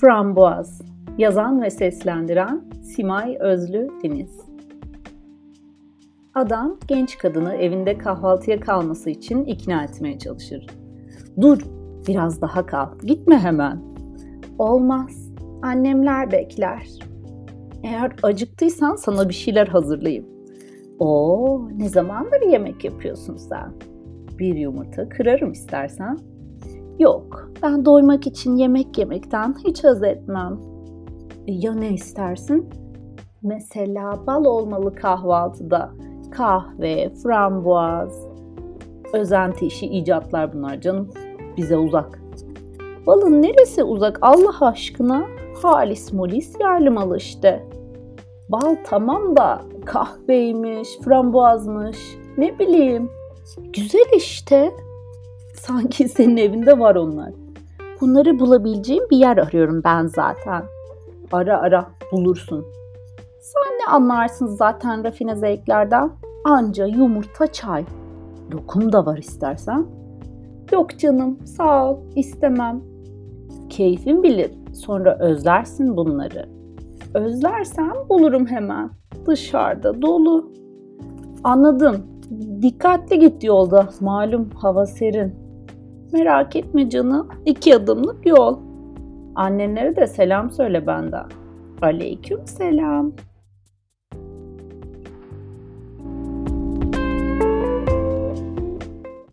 Framboaz Yazan ve seslendiren Simay Özlü Deniz Adam genç kadını evinde kahvaltıya kalması için ikna etmeye çalışır. Dur, biraz daha kal, gitme hemen. Olmaz, annemler bekler. Eğer acıktıysan sana bir şeyler hazırlayayım. Oo, ne zamandır yemek yapıyorsun sen? Bir yumurta kırarım istersen. Yok, ben doymak için yemek yemekten hiç haz etmem. E, ya ne istersin? Mesela bal olmalı kahvaltıda. Kahve, frambuaz. Özenti işi icatlar bunlar canım. Bize uzak. Balın neresi uzak Allah aşkına? Halis molis yerli malı işte. Bal tamam da kahveymiş, frambuazmış, ne bileyim. Güzel işte. Sanki senin evinde var onlar. Bunları bulabileceğim bir yer arıyorum ben zaten. Ara ara bulursun. Sen ne anlarsın zaten rafine zevklerden? Anca yumurta çay. Lokum da var istersen. Yok canım sağ ol istemem. Keyfin bilir sonra özlersin bunları. Özlersen bulurum hemen. Dışarıda dolu. Anladım. Dikkatli git yolda. Malum hava serin. Merak etme canım. İki adımlık yol. Annenlere de selam söyle benden. Aleyküm selam.